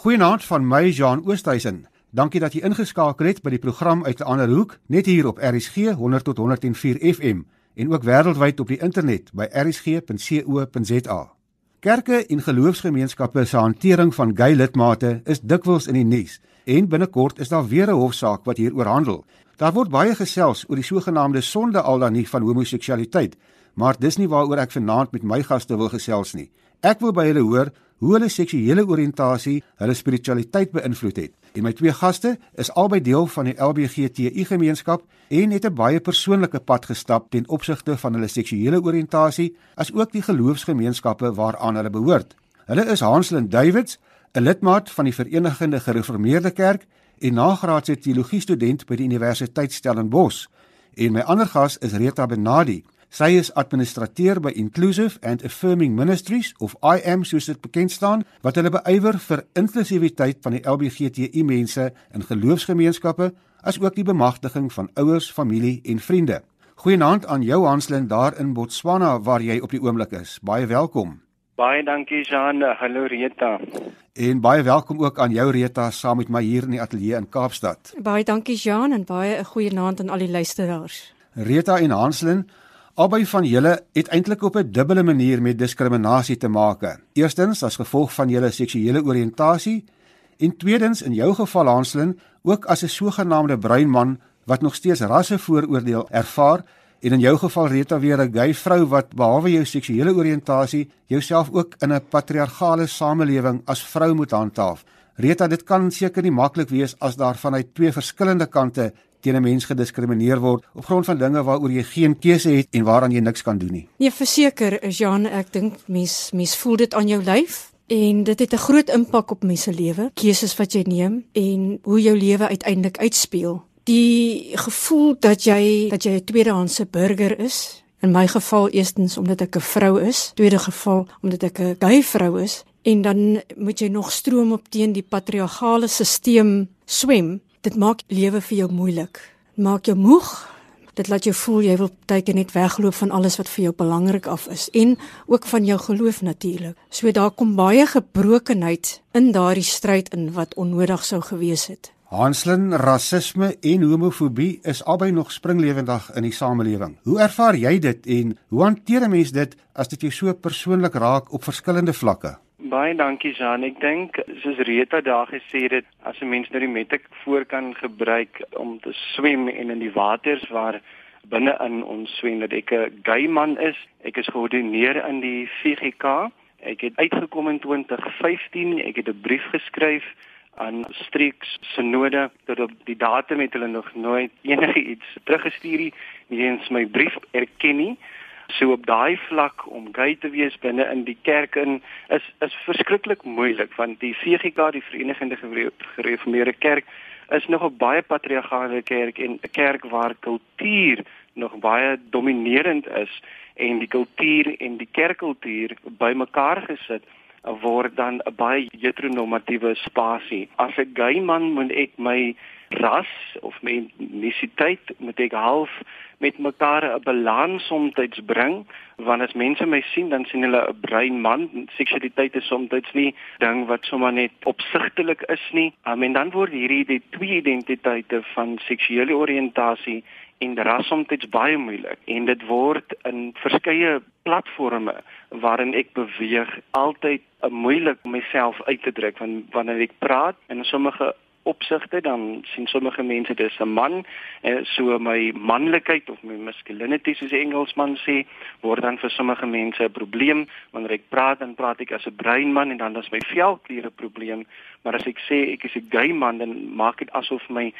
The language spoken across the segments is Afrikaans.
Goeienaand van my Jean Oosthuizen. Dankie dat jy ingeskakel het by die program uit 'n ander hoek, net hier op RSG 100 tot 104 FM en ook wêreldwyd op die internet by rsg.co.za. Kerke en geloofsgemeenskappe se hantering van gay lidmate is dikwels in die nuus en binnekort is daar weer 'n hofsaak wat hieroor handel. Daar word baie gesels oor die sogenaamde sonde al dan nie van homoseksualiteit, maar dis nie waaroor ek vanaand met my gaste wil gesels nie. Ek wil by hulle hoor hoe hulle seksuele oriëntasie hulle spiritualiteit beïnvloed het. En my twee gaste is albei deel van die LBGTI gemeenskap en het 'n baie persoonlike pad gestap ten opsigte van hulle seksuele oriëntasie as ook die geloofsgemeenskappe waaraan hulle behoort. Hulle is Hanslin Davids, 'n lidmaat van die Verenigde Gereformeerde Kerk en nagraadse teologie student by die Universiteit Stellenbosch. En my ander gas is Rita Benadi. Sy is administrateur by Inclusive and Affirming Ministries of IAM soos dit bekend staan wat hulle beywer vir inklusiwiteit van die LGBTQI mense in geloofsgemeenskappe as ook die bemagtiging van ouers, familie en vriende. Goeienaand aan jou Hanslin daar in Botswana waar jy op die oomblik is. Baie welkom. Baie dankie Jean. Hallo Rita. En baie welkom ook aan jou Rita saam met my hier in die ateljee in Kaapstad. Baie dankie Jean en baie 'n goeie naand aan al die luisteraars. Rita en Hanslin, Albei van julle het eintlik op 'n dubbele manier met diskriminasie te maak. Eerstens as gevolg van julle seksuele oriëntasie en tweedens in jou geval Hanslin ook as 'n sogenaamde bruin man wat nog steeds rassevooroordeel ervaar en in jou geval Rita weer 'n gay vrou wat behalwe jou seksuele oriëntasie jouself ook in 'n patriargale samelewing as vrou moet handhaaf. Rita, dit kan seker nie maklik wees as daar vanuit twee verskillende kante teen 'n mens gediskrimineer word op grond van dinge waaroor jy geen keuse het en waaraan jy niks kan doen nie. Nee, verseker, Jean, ek dink mens mens voel dit aan jou lyf en dit het 'n groot impak op mense lewe, keuses wat jy neem en hoe jou lewe uiteindelik uitspeel. Die gevoel dat jy dat jy 'n tweedehandse burger is, in my geval eerstens omdat ek 'n vrou is, tweede geval omdat ek 'n gay vrou is en dan moet jy nog stroom op teen die patriargale stelsel swem dit maak lewe vir jou moeilik. Maak jou moeg. Dit laat jou voel jy wil tydjie net wegloop van alles wat vir jou belangrik af is en ook van jou geloof natuurlik. So daar kom baie gebrokenheid in daardie stryd in wat onnodig sou gewees het. Hanslin, rasisme en homofobie is albei nog springlewendig in die samelewing. Hoe ervaar jy dit en hoe hanteer 'n mens dit as dit jou so persoonlik raak op verskillende vlakke? Baie dankie Jean. Ek dink soos Rita daar gesê het, as 'n mens nou die matriek voor kan gebruik om te swem en in die waters waar binne in ons swem dat ek 'n gay man is. Ek is geordineer in die VGK. Ek het uitgekom in 2015. Ek het 'n brief geskryf aan streeks synode tot op die datum het hulle nog nooit enigiets teruggestuur nie. Nie eens my brief erken nie. So op daai vlak om gay te wees binne in die kerk in is is verskriklik moeilik want die VGK die Verenigde Gereformeerde Kerk is nog 'n baie patriargale kerk en 'n kerk waar kultuur nog baie dominerend is en die kultuur en die kerkkultuur bymekaar gesit word dan 'n baie heteronormatiewe spasie. As 'n gay man moet ek my ras of etnisiteit moet ek half met mekaar 'n balans soms bring want as mense my sien dan sien hulle 'n bruin man. Seksualiteit is soms nie ding wat sommer net opsigtelik is nie. Um, en dan word hierdie die twee identiteite van seksuele oriëntasie en ras soms baie moeilik. En dit word in verskeie platforms waarin ek beweeg altyd moeilik om myself uit te druk want wanneer ek praat en sommige opsigte dan sien sommige mense dis 'n man. En eh, so my manlikheid of my masculinity soos Engelsman sê word dan vir sommige mense 'n probleem. Wanneer ek praat dan praat ek as 'n bruin man en dan is my velkleur 'n probleem. Maar as ek sê ek is 'n gay man dan maak dit asof my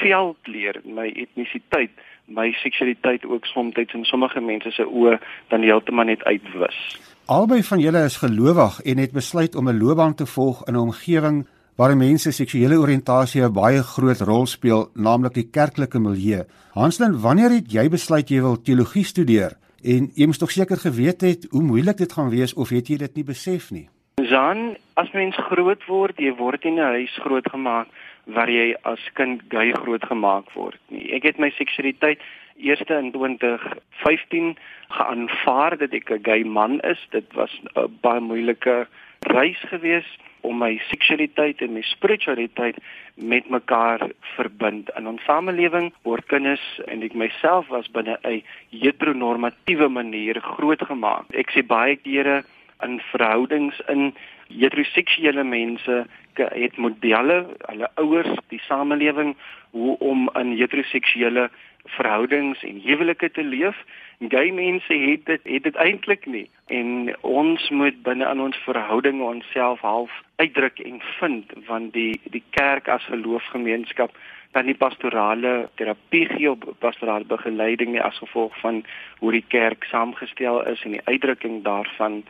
velkleur my etnisiteit my seksualiteit ook soms in sommige mense se oë dan heeltemal net uitwis. Albei van julle is gelowig en het besluit om 'n loopbaan te volg in 'n omgewing waar mense seksuele oriëntasie 'n baie groot rol speel, naamlik die kerklike milieu. Hanslin, wanneer het jy besluit jy wil teologie studeer? En jy moes tog seker geweet het hoe moeilik dit gaan wees of het jy dit nie besef nie? Jan, as mens groot word, jy word in 'n huis grootgemaak waar jy as kind gay grootgemaak word. Ek het my seksualiteit eers in 2015 geaanvaar dat ek 'n gay man is. Dit was 'n baie moeilike reis geweest om my seksualiteit en my spiritualiteit met mekaar verbind. In ons samelewing word kinders en ek myself was binne 'n heteronormatiewe manier grootgemaak. Ek sê baie kere in verhoudings in heteroseksuele mense het modelle, hulle ouers, die samelewing hoe om in heteroseksuele verhoudings en huwelike te leef. Gay mense het dit het dit eintlik nie. En ons moet binne aan ons verhoudinge onsself half uitdruk en vind want die die kerk as geloofsgemeenskap dan die pastorale terapie gee op pastorale begeleiding nie as gevolg van hoe die kerk saamgestel is en die uitdrukking daarvan.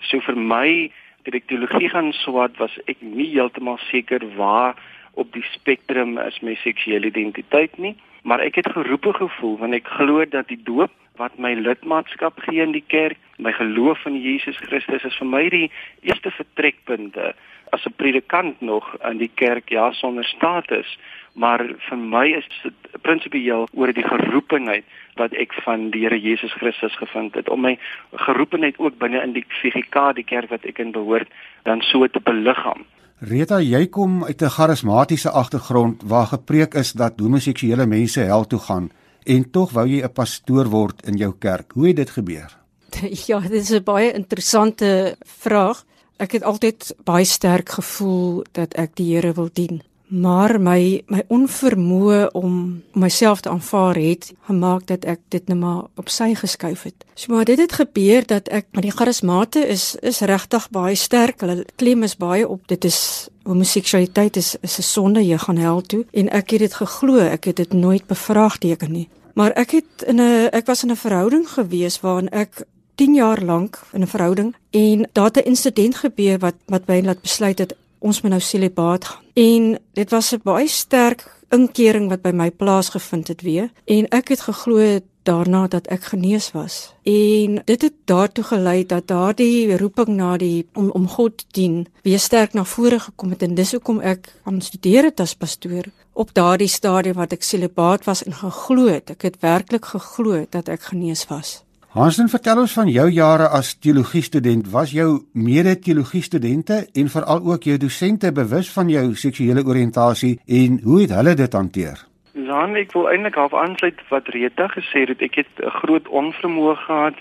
So vir my die teologie gaan swat was ek nie heeltemal seker waar op die spektrum is my seksuele identiteit nie maar ek het geroepe gevoel want ek glo dat die doop wat my lidmaatskap gee in die kerk my geloof in Jesus Christus is vir my die eerste vertrekpunte as 'n predikant nog in die kerk ja sonder status maar vir my is dit prinsipieel oor die geroepenheid wat ek van die Here Jesus Christus gevind het om my geroepenheid ook binne in die VGK die kerk wat ek in behoort dan so te beliggaam. Rita, jy kom uit 'n charismatiese agtergrond waar gepreek is dat homoseksuele mense hel toe gaan en tog wou jy 'n pastoor word in jou kerk. Hoe het dit gebeur? Ja, dit is 'n baie interessante vraag. Ek het altyd baie sterk gevoel dat ek die Here wil dien maar my my onvermoë om myself te aanvaar het gemaak dat ek dit net maar op sy geskuif het. So maar dit het gebeur dat ek met die charismate is is regtig baie sterk. Hulle klem is baie op dit is homoseksualiteit is is 'n sonde, jy gaan hel toe en ek het dit geglo. Ek het dit nooit bevraagteken nie. Maar ek het in 'n ek was in 'n verhouding gewees waarin ek 10 jaar lank in 'n verhouding en daar het 'n insident gebeur wat wat my laat besluit het ons moet nou celibaat gaan. En dit was 'n baie sterk inkering wat by my plaasgevind het weer en ek het geglo daarna dat ek genees was. En dit het daartoe gelei dat daardie roeping na die om om God dien weer sterk na vore gekom het en dis hoekom ek aan studeer het as pastoor op daardie stadium wat ek celibaat was en geglo het. Ek het werklik geglo dat ek genees was. Hansen, vertel ons van jou jare as teologie student. Was jou mede-teologie studente en veral ook jou dosente bewus van jou seksuele oriëntasie en hoe het hulle dit hanteer? Dan ek wil eintlik half aansluit wat Rita gesê het. Ek het 'n groot onvermoë gehad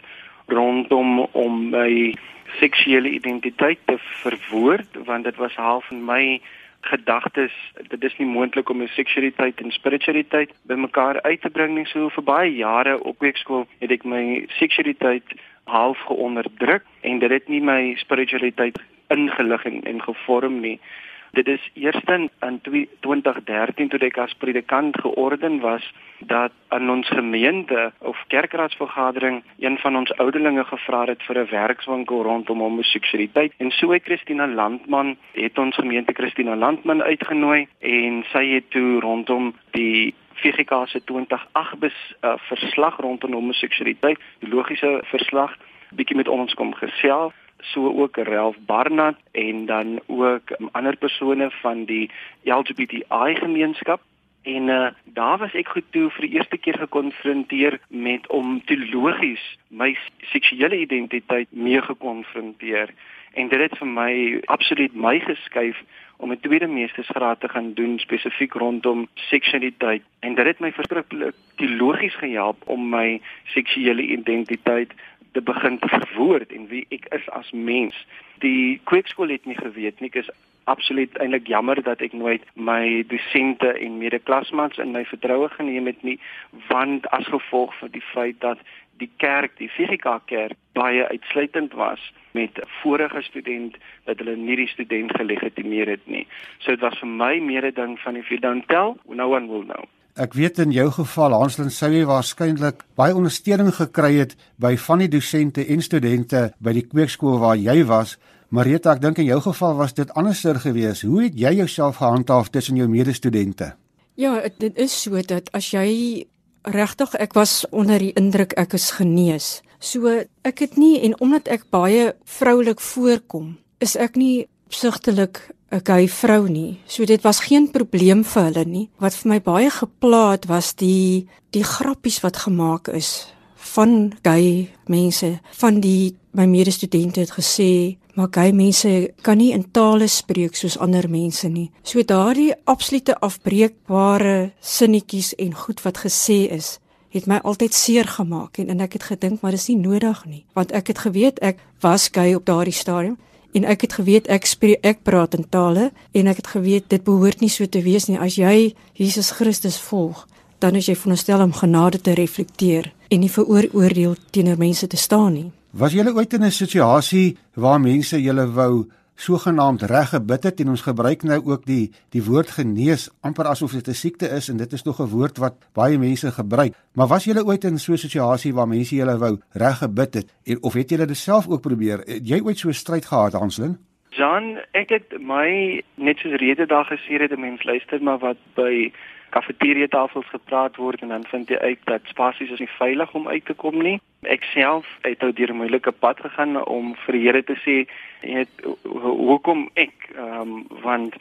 rondom om my seksuele identiteit te verwoord want dit was half in my gedagtes dit is nie moontlik om 'n seksualiteit en spiritualiteit bymekaar uit te bring nie. So vir baie jare op weekskool het ek my seksualiteit half geonderdruk en dit het nie my spiritualiteit ingelig en, en gevorm nie dit is eers in 2013 toe ek as predikant georden was dat aan ons gemeente of kerkraadsvergadering een van ons ouderlinge gevra het vir 'n werkswinkel rondom homoseksualiteit en so het Christina Landman het ons gemeente Christina Landman uitgenooi en sy het toe rondom die FGK se 2008 bes uh, verslag rondom homoseksualiteit die logiese verslag bietjie met ons kom gesels so ook Ralph Barnard en dan ook um, ander persone van die LGBTI gemeenskap. En uh, daar was ek goed toe vir die eerste keer gekonfronteer met om teologies my seksuele identiteit mee gekonfronteer. En dit het vir my absoluut my geskuif om 'n tweede meestersgraad te gaan doen spesifiek rondom seksualiteit. En dit het my verskriklik teologies gehelp om my seksuele identiteit te begin te verwoord en wie ek is as mens. Die kweekskool het nie geweet nie. Ek is absoluut eintlik jammer dat ek nooit my dosente en medeklasmaats in my vertroue geneem het nie, want as gevolg van die feit dat die kerk, die VGK kerk baie uitsluitend was met vorige student dat hulle nie die student gelegitimeer het nie. So dit was vir my meer 'n ding van if you don't tell, no one will know. Ek weet in jou geval Hanslin sou jy waarskynlik baie ondersteuning gekry het by van die dosente en studente by die kweekskool waar jy was. Marita, ek dink in jou geval was dit anderser geweest. Hoe het jy jouself gehandhaaf tussen jou medestudente? Ja, dit is so dat as jy regtig ek was onder die indruk ek is genees. So ek het nie en omdat ek baie vroulik voorkom, is ek nie opsigtelik 'n gay vrou nie. So dit was geen probleem vir hulle nie. Wat vir my baie geplaat was die die grappies wat gemaak is van gay mense. Van die my medestudente het gesê maar gay mense kan nie in tale spreek soos ander mense nie. So daardie absolute afbreekbare sinnetjies en goed wat gesê is, het my altyd seer gemaak en en ek het gedink maar dis nie nodig nie, want ek het geweet ek was gay op daardie stadium en ek het geweet ek spreek ek praat in tale en ek het geweet dit behoort nie so te wees nie as jy Jesus Christus volg dan is jy veronderstel om genade te reflekteer en nie veroordeel teenoor mense te staan nie. Was jy ooit in 'n situasie waar mense julle wou sogenaamd reg gebid het en ons gebruik nou ook die die woord genees amper asof dit 'n siekte is en dit is nog 'n woord wat baie mense gebruik. Maar was jy ooit in so 'n situasie waar mense julle wou reg gebid het en of het jy dit self ook probeer? Het jy ooit so 'n stryd gehad, Hanslin? Jan, ek het my net soos rede daar gesê het 'n mens luister maar wat by kafeteria tafels gepraat word en dan vind jy uit dat spasies is nie veilig om uit te kom nie. Ek self het ou deur 'n moeilike pad gegaan om vir die Here te sê, weet hoekom ek ehm um, want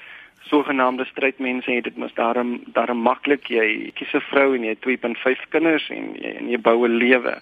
sogenaamde strydmense het dit mos daarom daarom maklik jy kies 'n vrou en jy het 2.5 kinders en jy en jy bou 'n lewe.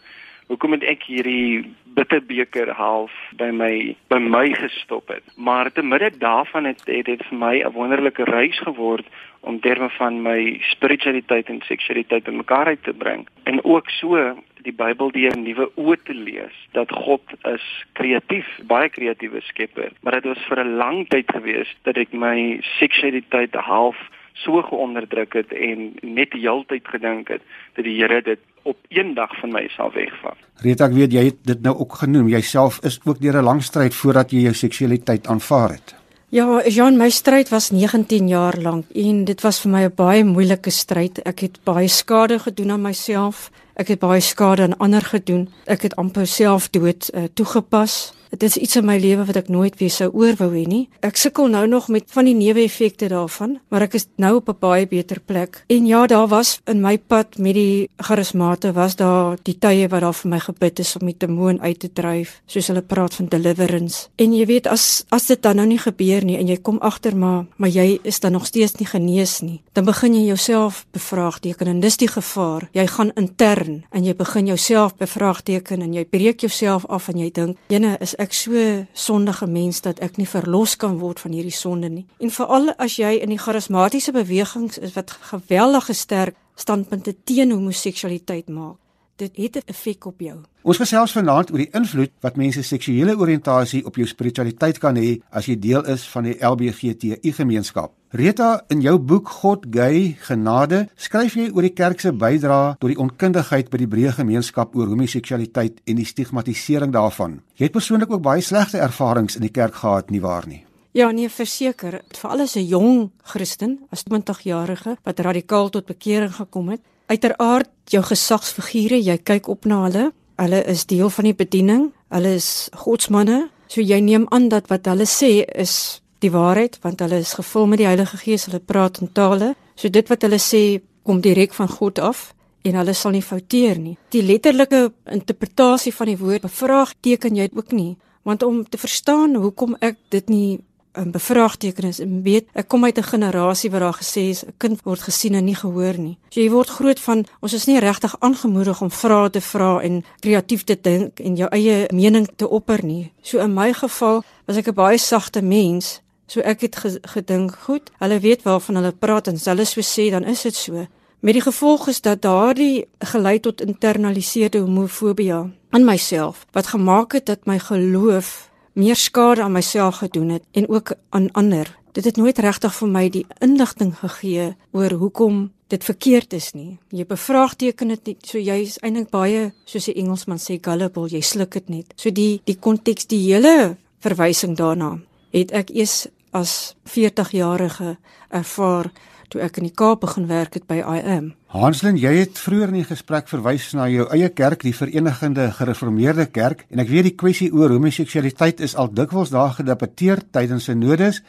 Hoekom het ek hierdie bitterbeker half by my by my gestop het? Maar te midde daarvan het dit vir my 'n wonderlike reis geword om terme van my spiritualiteit en seksualiteit in mekaar uit te bring en ook so die Bybel deur nuwe oë te lees dat God is kreatief, baie kreatiewe skepper, maar dit was vir 'n lang tyd gewees dat ek my seksualiteit half so geonderdruk het en net die heeltyd gedink het dat die Here dit op een dag van my sal wegvat. Rita, ek weet jy het dit nou ook genoem. Jouself is ook deur 'n lang stryd voordat jy jou seksualiteit aanvaar het. Ja, Jean, my stryd was 19 jaar lank en dit was vir my 'n baie moeilike stryd. Ek het baie skade gedoen aan myself. Ek het baie skade aan ander gedoen. Ek het amper selfdood uh, toegepas. Dit is iets in my lewe wat ek nooit weer sou oorwou hê nie. Ek sukkel nou nog met van die neeweffekte daarvan, maar ek is nou op 'n baie beter plek. En ja, daar was in my pad met die charismate was daar die tye wat daar vir my gebid is om die demoon uit te dryf, soos hulle praat van deliverance. En jy weet as as dit dan nou nie gebeur nie en jy kom agter maar maar jy is dan nog steeds nie genees nie, dan begin jy jouself bevraagteken en dis die gevaar. Jy gaan intern en jy begin jouself bevraagteken en jy breek jouself af en jy dink, "Jene, is ek so sondige mens dat ek nie verlos kan word van hierdie sonde nie. En veral as jy in die charismatiese bewegings is wat geweldige sterk standpunte teen homoseksualiteit maak. Dit het 'n effek op jou. Ons gesels vanaand oor die invloed wat mense seksuele oriëntasie op jou spiritualiteit kan hê as jy deel is van die LGBTQI gemeenskap. Rita, in jou boek God Gay Genade, skryf jy oor die kerk se bydrae tot die onkundigheid by die breë gemeenskap oor homoseksualiteit en die stigmatisering daarvan. Jy het persoonlik ook baie slegte ervarings in die kerk gehad, nie waar nie? Ja, nee, verseker, veral as 'n jong Christen, as 20-jarige wat radikaal tot bekering gekom het. Uiteraard jou gesagsfigure, jy kyk op na hulle. Hulle is deel van die bediening. Hulle is godsmanne. So jy neem aan dat wat hulle sê is die waarheid want hulle is gevul met die Heilige Gees, hulle praat in tale. So dit wat hulle sê kom direk van God af en hulle sal nie fouteer nie. Die letterlike interpretasie van die woord bevraagteken jy ook nie, want om te verstaan hoekom ek dit nie 'n bevraagteken is, en weet ek kom uit 'n generasie waar daar gesê is 'n kind word gesien en nie gehoor nie. So jy word groot van ons is nie regtig aangemoedig om vrae te vra en kreatief te dink en jou eie mening te opper nie. So in my geval was ek 'n baie sagte mens So ek het gedink, goed, hulle weet waarvan hulle praat en as hulle so sê, dan is dit so. Met die gevolg is dat daardie gelei tot internaliseerde homofobie aan myself wat gemaak het dat my geloof meer skade aan myself gedoen het en ook aan ander. Dit het nooit regtig vir my die inligting gegee oor hoekom dit verkeerd is nie. Jy bevraagteken dit nie. So jy is eintlik baie soos die Engelsman sê gullible, jy sluk dit net. So die die konteks die hele verwysing daarna het ek eers as 40-jarige ervaar toe ek in die Kaap begin werk het by IM. Hanslin, jy het vroeër in die gesprek verwys na jou eie kerk, die Verenigde Gereformeerde Kerk, en ek weet die kwessie oor homoseksualiteit is al dikwels daar gedebatteer tydens synodes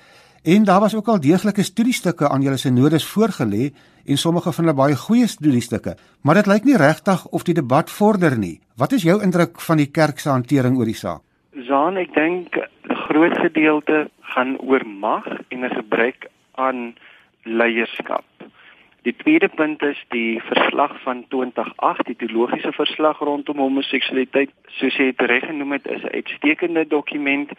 en daar was ook al deeglike studiestukke aan julle synodes voorgelê en sommige van hulle baie goeie studiestukke, maar dit lyk nie regtig of die debat vorder nie. Wat is jou indruk van die kerk se hantering oor die saak? Zaan, ek dink 'n groot gedeelte gaan oor mag en 'n gebrek aan leierskap. Die tweede punt is die verslag van 2008, die teologiese verslag rondom homoseksualiteit, soos jy dit reg genoem het, is 'n uitstekende dokument.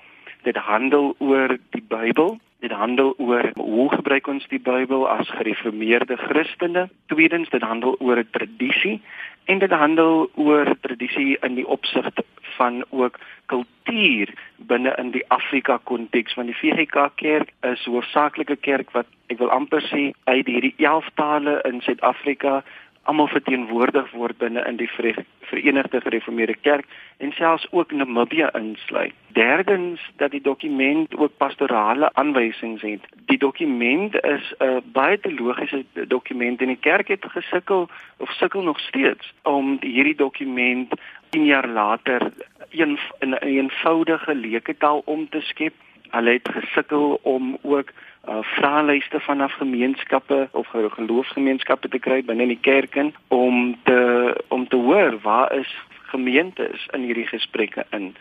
Dit handel oor die Bybel. Dit handel oor hoe gebruik ons die Bybel as gereformeerde Christene. Tweedens, dit handel oor 'n tradisie en dit handel oor tradisie in die opsig van ook kultuur binne in die Afrika konteks want die VGK kerk is 'n hoofsaaklike kerk wat ek wil amper sê uit hierdie 11 tale in Suid-Afrika almal verteenwoordig word binne in die Verenigde Gereformeerde Kerk en selfs ook Namibië insluit. Derdens dat die dokument ook pastorale aanwysings het. Die dokument is 'n uh, baie teologiese dokument en die kerk het gesukkel of sukkel nog steeds om hierdie dokument 10 jaar later een in 'n eenvoudige leeketaal om te skep. Hulle het gesukkel om ook uh vraelyste vanaf gemeenskappe of geloofsgemeenskappe te kry binne die kerk in om te om te hoor waar is gemeentes in hierdie gesprekke in.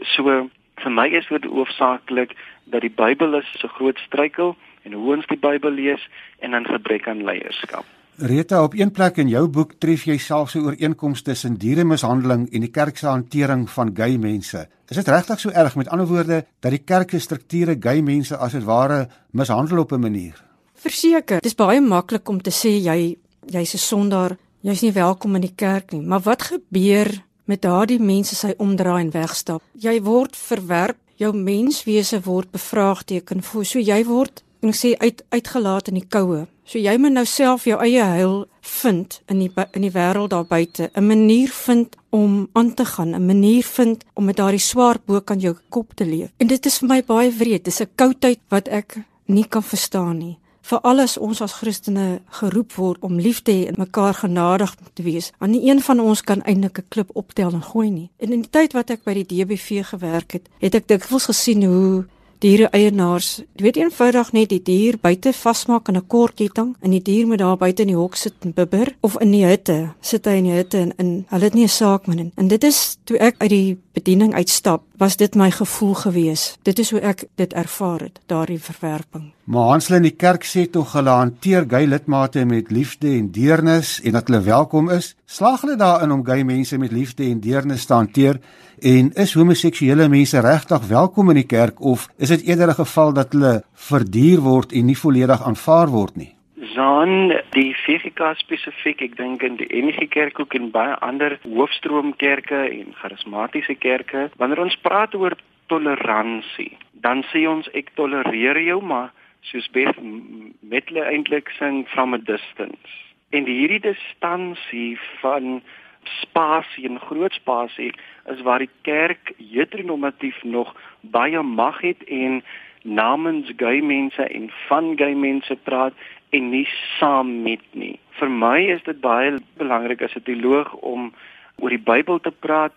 So vir my is dit hoofsaaklik dat die Bybel is so groot struikel en hoe ons die Bybel lees en dan gebrek aan leierskap. Rita op een plek in jou boek tref jy selfs 'n ooreenkoms tussen dieremishandeling en die kerk se hantering van gay mense. Is dit regtig so erg met ander woorde dat die kerk se strukture gay mense as dit ware mishandel op 'n manier? Verseker, dit is baie maklik om te sê jy jy's 'n sondaar, jy's nie welkom in die kerk nie. Maar wat gebeur met daardie mense as hy omdraai en wegstap? Jy word verwerp, jou menswese word bevraagteken, so jy word en sê uit uitgelaat in die koue. So jy moet nou self jou eie heil vind in die in die wêreld daar buite, 'n manier vind om aan te gaan, 'n manier vind om met daardie swaar boek aan jou kop te leef. En dit is vir my baie wreed. Dis 'n koudheid wat ek nie kan verstaan nie. Vir alles ons as Christene geroep word om lief te hê en mekaar genadig te wees. Want nie een van ons kan eintlik 'n klip optel en gooi nie. En in die tyd wat ek by die DBV gewerk het, het ek dikwels gesien hoe diere eienaars, jy weet eenvoudig net die dier buite vasmaak in 'n kort ketting en die dier moet daar buite in die hok sit en bibber of in die hutte, sit hy in die hutte en, en hulle het nie 'n saak hom. En dit is toe ek uit die bediening uitstap, was dit my gevoel gewees. Dit is hoe ek dit ervaar het, daardie verwerping. Maar Hansle in die kerk sê tog hulle hanteer gay lidmate met liefde en deernis en dat hulle welkom is. Slaag hulle daarin om gay mense met liefde en deernis te hanteer? En is homoseksuele mense regtig welkom in die kerk of is dit eerder 'n geval dat hulle verduur word en nie volledig aanvaar word nie? Zaan die FGK spesifiek, ek dink in die NG Kerk ook en baie ander hoofstroomkerke en charismatiese kerke, wanneer ons praat oor toleransie, dan sê ons ek tolereer jou, maar soos Beth met hulle eintlik sing from a distance. En hierdie distansie van spasie en groot spasie is waar die kerk heteronormatief nog baie mag het en namens gay mense en van gay mense praat en nie saam met nie. Vir my is dit baie belangrik as 'n teoloog om oor die Bybel te praat,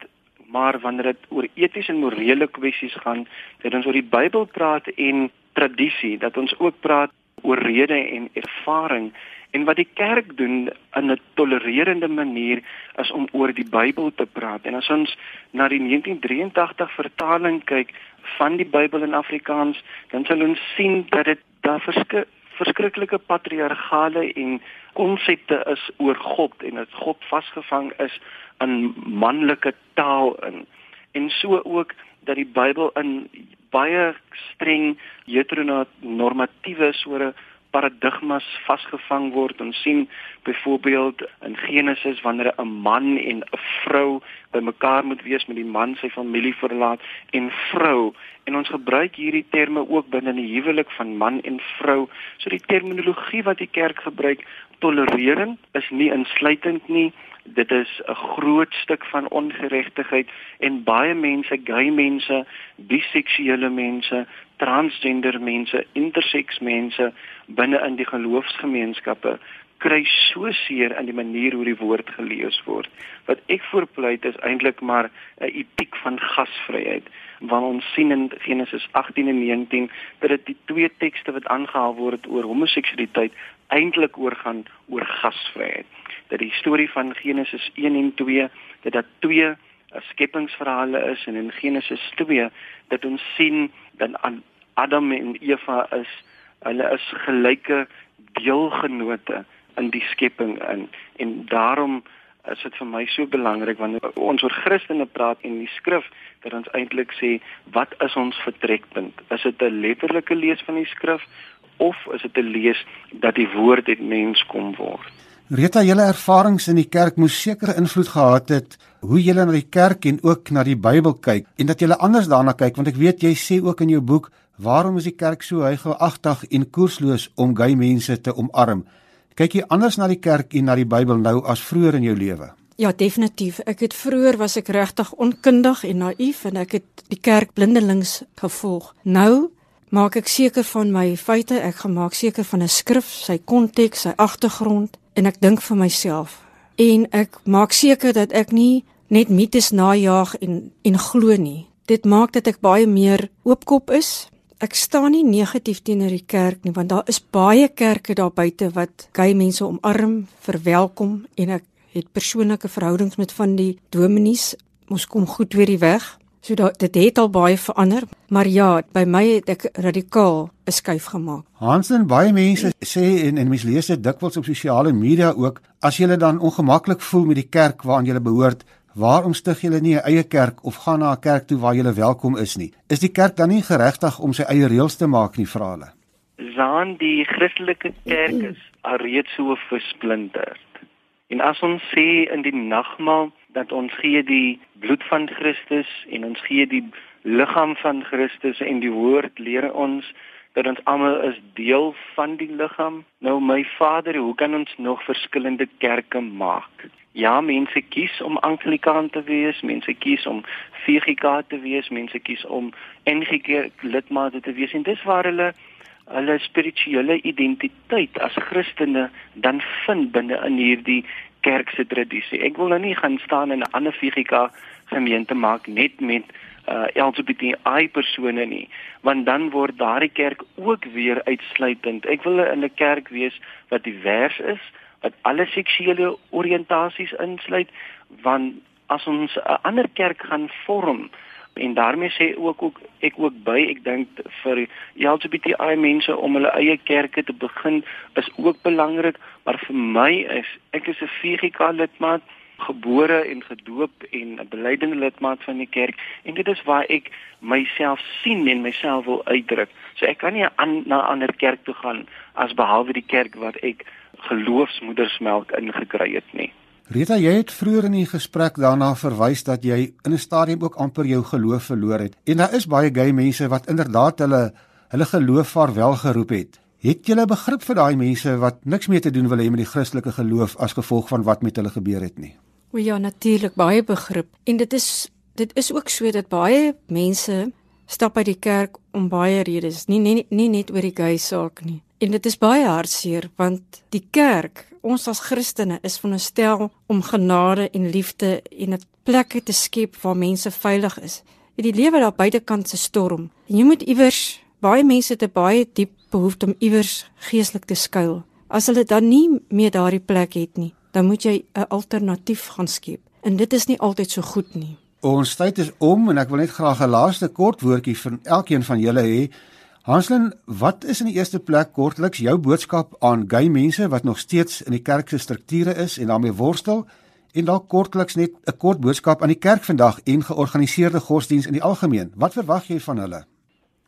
maar wanneer dit oor etiese en morele kwessies gaan, dat ons oor die Bybel praat en tradisie, dat ons ook praat oor rede en ervaring En wat die kerk doen in 'n tolererende manier is om oor die Bybel te praat. En as ons na die 1983 vertaling kyk van die Bybel in Afrikaans, dan sal ons sien dat dit daar verskil verskriklike patriargale en konsepte is oor God en dat God vasgevang is in manlike taal in. En so ook dat die Bybel in baie streng heteronormatiewe soore paradigmas vasgevang word. Ons sien byvoorbeeld in Genesis wanneer 'n man en 'n vrou bymekaar moet wees met die man sy familie verlaat en vrou en ons gebruik hierdie terme ook binne die huwelik van man en vrou. So die terminologie wat die kerk gebruik, tolererend is nie insluitend nie. Dit is 'n groot stuk van ongeregtigheid en baie mense, gay mense, biseksuele mense, transgender mense, interseks mense binne in die geloofsgemeenskappe kry so seer in die manier hoe die woord gelees word. Wat ek voorpleit is eintlik maar 'n etiek van gasvryheid. Want ons sien in Genesis 18 en 19 dat dit die twee tekste wat aangehaal word oor homoseksualiteit eintlik oorgaan oor gasvryheid. Dat die storie van Genesis 1 en 2 dat dit twee uh, skepingsverhale is en in Genesis 2 dat ons sien dan Adam en Eva is hulle is gelyke deelgenote in die skepping in en daarom is dit vir my so belangrik wanneer ons oor Christene praat en die skrif dat ons eintlik sê wat is ons vertrekpunt? Is dit 'n letterlike lees van die skrif of is dit 'n lees dat die woord het mens kom word? Rita, julle ervarings in die kerk moes seker invloed gehad het hoe julle na die kerk en ook na die Bybel kyk en dat julle anders daarna kyk want ek weet jy sê ook in jou boek waarom is die kerk so hygelagtig en koersloos om gay mense te omarm? Kyk jy anders na die kerk en na die Bybel nou as vroeër in jou lewe? Ja, definitief. Ek het vroeër was ek regtig onkundig en naïef en ek het die kerk blindelings gevolg. Nou maak ek seker van my feite, ek gemaak seker van 'n skrif, sy konteks, sy agtergrond en ek dink vir myself en ek maak seker dat ek nie net mites najag en en glo nie. Dit maak dat ek baie meer oopkop is. Ek staan nie negatief teenoor die kerk nie want daar is baie kerke daar buite wat gay mense omarm, verwelkom en ek het persoonlike verhoudings met van die dominees. Ons kom goed weer die weg. So dat dit het al baie verander, maar ja, by my het ek radikaal 'n skuif gemaak. Hansen, baie mense sê en en mense lees dit dikwels op sosiale media ook, as jy dan ongemaklik voel met die kerk waaraan jy behoort, waarom stig jy nie 'n eie kerk of gaan na 'n kerk toe waar jy welkom is nie? Is die kerk dan nie geregtig om sy eie reëls te maak nie, vra hulle? Zaan die Christelike kerk is alreeds so versplinterd. En as ons sê in die nagmaal dat ons gee die bloed van Christus en ons gee die liggaam van Christus en die woord leer ons dat ons almal is deel van die liggaam. Nou my Vader, hoe kan ons nog verskillende kerke maak? Ja, mense kies om Anglikaan te wees, mense kies om VGK te wees, mense kies om NG lidmate te wees en dis waar hulle hulle spirituele identiteit as Christene dan vind binne in hierdie kerk se tradisie. Ek wil nou nie gaan staan in 'n ander figika gemeente maak net met uh LGBTI persone nie, want dan word daardie kerk ook weer uitsluitend. Ek wil in 'n kerk wees wat divers is, wat alle seksuele oriëntasies insluit, want as ons 'n ander kerk gaan vorm, en daarmee sê ook ook ek ook by ek dink vir LGBTI mense om hulle eie kerke te begin is ook belangrik maar vir my is ek is 'n VGK lidmaat gebore en gedoop en 'n belydende lidmaat van die kerk en dit is waar ek myself sien en myself wil uitdruk. So ek kan nie aan na 'n ander kerk toe gaan as behalwe die kerk wat ek geloofsmoedersmelk ingekry het nie Rita, jy het vroeër in die gesprek daarna verwys dat jy in 'n stadium ook amper jou geloof verloor het. En daar is baie gay mense wat inderdaad hulle hulle geloof vaarwel geroep het. Het jy 'n begrip vir daai mense wat niks meer te doen wil hê met die Christelike geloof as gevolg van wat met hulle gebeur het nie? O ja, natuurlik baie begrip. En dit is dit is ook so dat baie mense stap uit die kerk om baie redes, nie nie, nie net oor die gay saak nie. En dit is baie hartseer want die kerk ons as Christene is veronderstel om genade en liefde en 'n plek te skep waar mense veilig is. In die lewe daar buitekant se storm. En jy moet iewers baie mense 'n baie diep behoefte om iewers geestelik te skuil. As hulle dan nie meer daardie plek het nie, dan moet jy 'n alternatief gaan skep. En dit is nie altyd so goed nie. Ons tyd is om en ek wil net graag 'n laaste kort woordjie van elkeen van julle hê. Hanslin, wat is in die eerste plek kortliks jou boodskap aan gay mense wat nog steeds in die kerk se strukture is en daarmee worstel en dalk kortliks net 'n kort boodskap aan die kerk vandag en georganiseerde godsdiens in die algemeen. Wat verwag jy van hulle?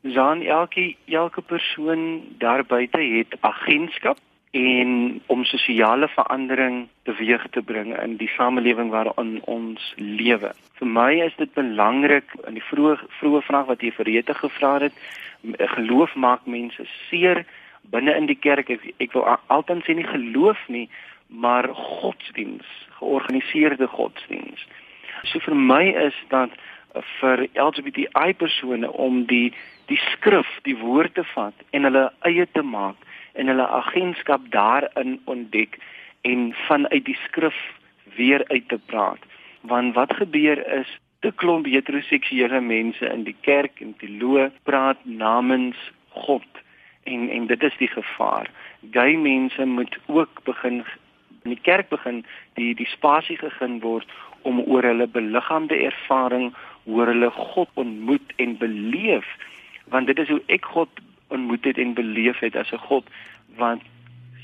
Jean, elke elke persoon daar buite het agentskap en om sosiale verandering teweeg te bring in die samelewing waarin ons lewe. Vir my is dit belangrik in die vroeë vroeë vraag wat jy vir Rete gevra het, geloof maak mense seer binne in die kerk. Ek, ek wil altyd sê nie geloof nie, maar godsdiens, georganiseerde godsdiens. So vir my is dat vir LGBTI persone om die die skrif, die woord te vat en hulle eie te maak en hulle agentskap daarin ontdek en vanuit die skrif weer uit te praat. Want wat gebeur is te klomp heteroseksuele mense in die kerk en teoloë praat namens God en en dit is die gevaar. Gay mense moet ook begin in die kerk begin die die spasie gegee word om oor hulle beliggaamde ervaring, oor hulle God ontmoet en beleef want dit is hoe ek God ontmoet het en beleef het as 'n God wat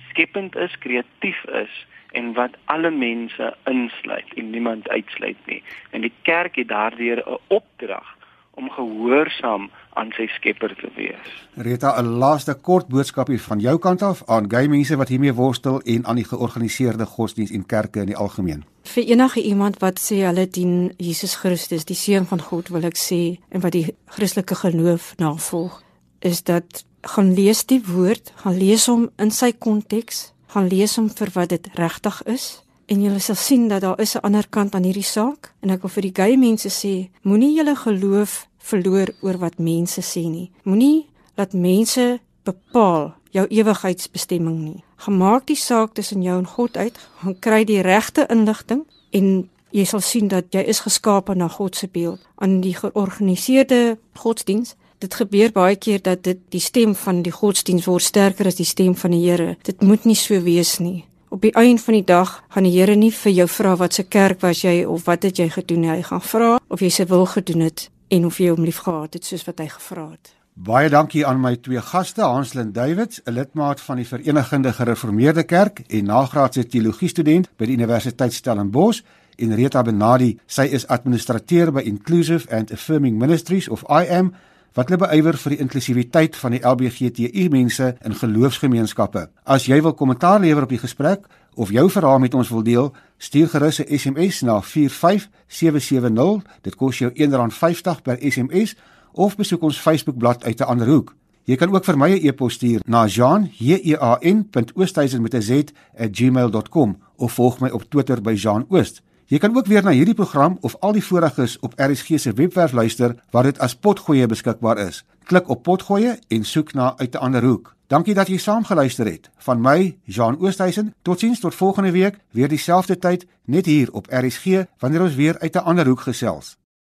skepend is, kreatief is en wat alle mense insluit en niemand uitsluit nie. En die kerk het daardeur 'n opdrag om gehoorsaam aan sy Skepper te wees. Rita, 'n laaste kort boodskapie van jou kant af aan gay mense wat hiermee worstel en aan die georganiseerde godsdiens en kerke in die algemeen. Vir enige iemand wat sê hulle dien Jesus Christus, die seun van God, wil ek sê en wat die Christelike geloof navolg, is dat gaan lees die woord, gaan lees hom in sy konteks, gaan lees hom vir wat dit regtig is. En jy sal sien dat daar is 'n ander kant aan hierdie saak. En ek wil vir die gay mense sê moenie julle geloof verloor oor wat mense sê nie. Moenie laat mense bepaal jou ewigheidsbestemming nie. Gemaak die saak tussen jou en God uit. Gaan kry die regte inligting. En jy sal sien dat jy is geskape na God se beeld aan die georganiseerde godsdiens Dit gebeur baie keer dat dit die stem van die godsdiens word sterker as die stem van die Here. Dit moet nie so wees nie. Op die einde van die dag gaan die Here nie vir jou vra wat se kerk was jy of wat het jy gedoen. Hy gaan vra of jy se wil gedoen het en of jy hom liefgehad het soos wat hy gevra het. Baie dankie aan my twee gaste, Hanslin Davids, 'n lidmaat van die Verenigde Gereformeerde Kerk en nagraadse teologie student by die Universiteit Stellenbosch, en Rita Benadi, sy is administrateur by Inclusive and Affirming Ministries of IAM wat hulle beywer vir die inklusiwiteit van die LGBTQI mense in geloofsgemeenskappe. As jy wil kommentaar lewer op die gesprek of jou verhaal met ons wil deel, stuur gerus 'n SMS na 45770. Dit kos jou R1.50 per SMS of besoek ons Facebookblad uit 'n ander hoek. Jy kan ook vir my 'n e-pos stuur na jean.oosthuizen@gmail.com of volg my op Twitter by Jean Oost. Jy kan ook weer na hierdie program of al die voriges op RSG se webwerf luister waar dit as potgoeie beskikbaar is. Klik op potgoeie en soek na uit 'n ander hoek. Dankie dat jy saam geluister het. Van my, Jean Oosthuizen. Totsiens tot volgende week, weer dieselfde tyd, net hier op RSG wanneer ons weer uit 'n ander hoek gesels.